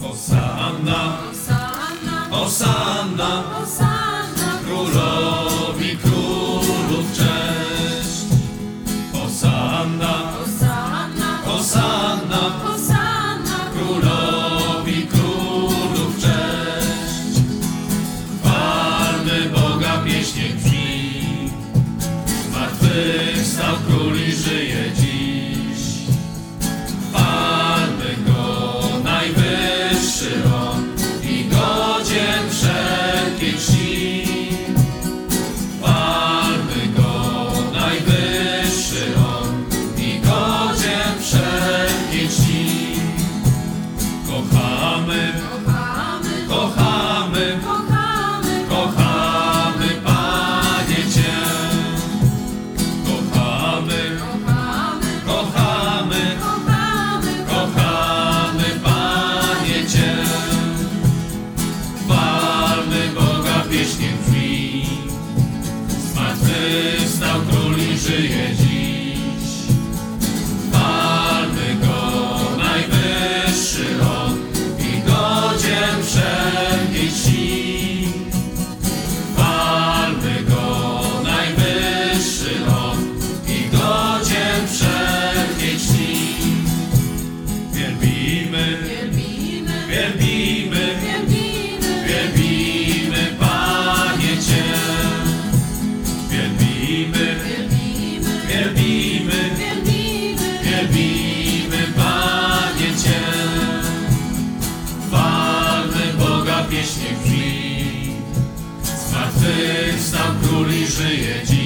Osanna, Osanna, Hosanna, królowi królów cześć. Osanna, Hosanna, Osanna, Hosanna, królowi zmartwychwstał król i żyje dziś. Chwalmy Go, najwyższy On i godzien wszelkiej czci. Chwalmy Go, najwyższy On i godzien wszelkiej czci. Kochamy, żyje dziś. Chwalmy Go, najwyższy On i godzien wszelkiej czci. Chwalmy Go, najwyższy On i godzien wszelkiej czci. Wielbimy, wielbimy, wielbimy, wielbimy, wielbimy, wielbimy, Panie Cię. Chwalmy Boga pieśnie brzmi. Zmartwychwstał król i żyje dziś.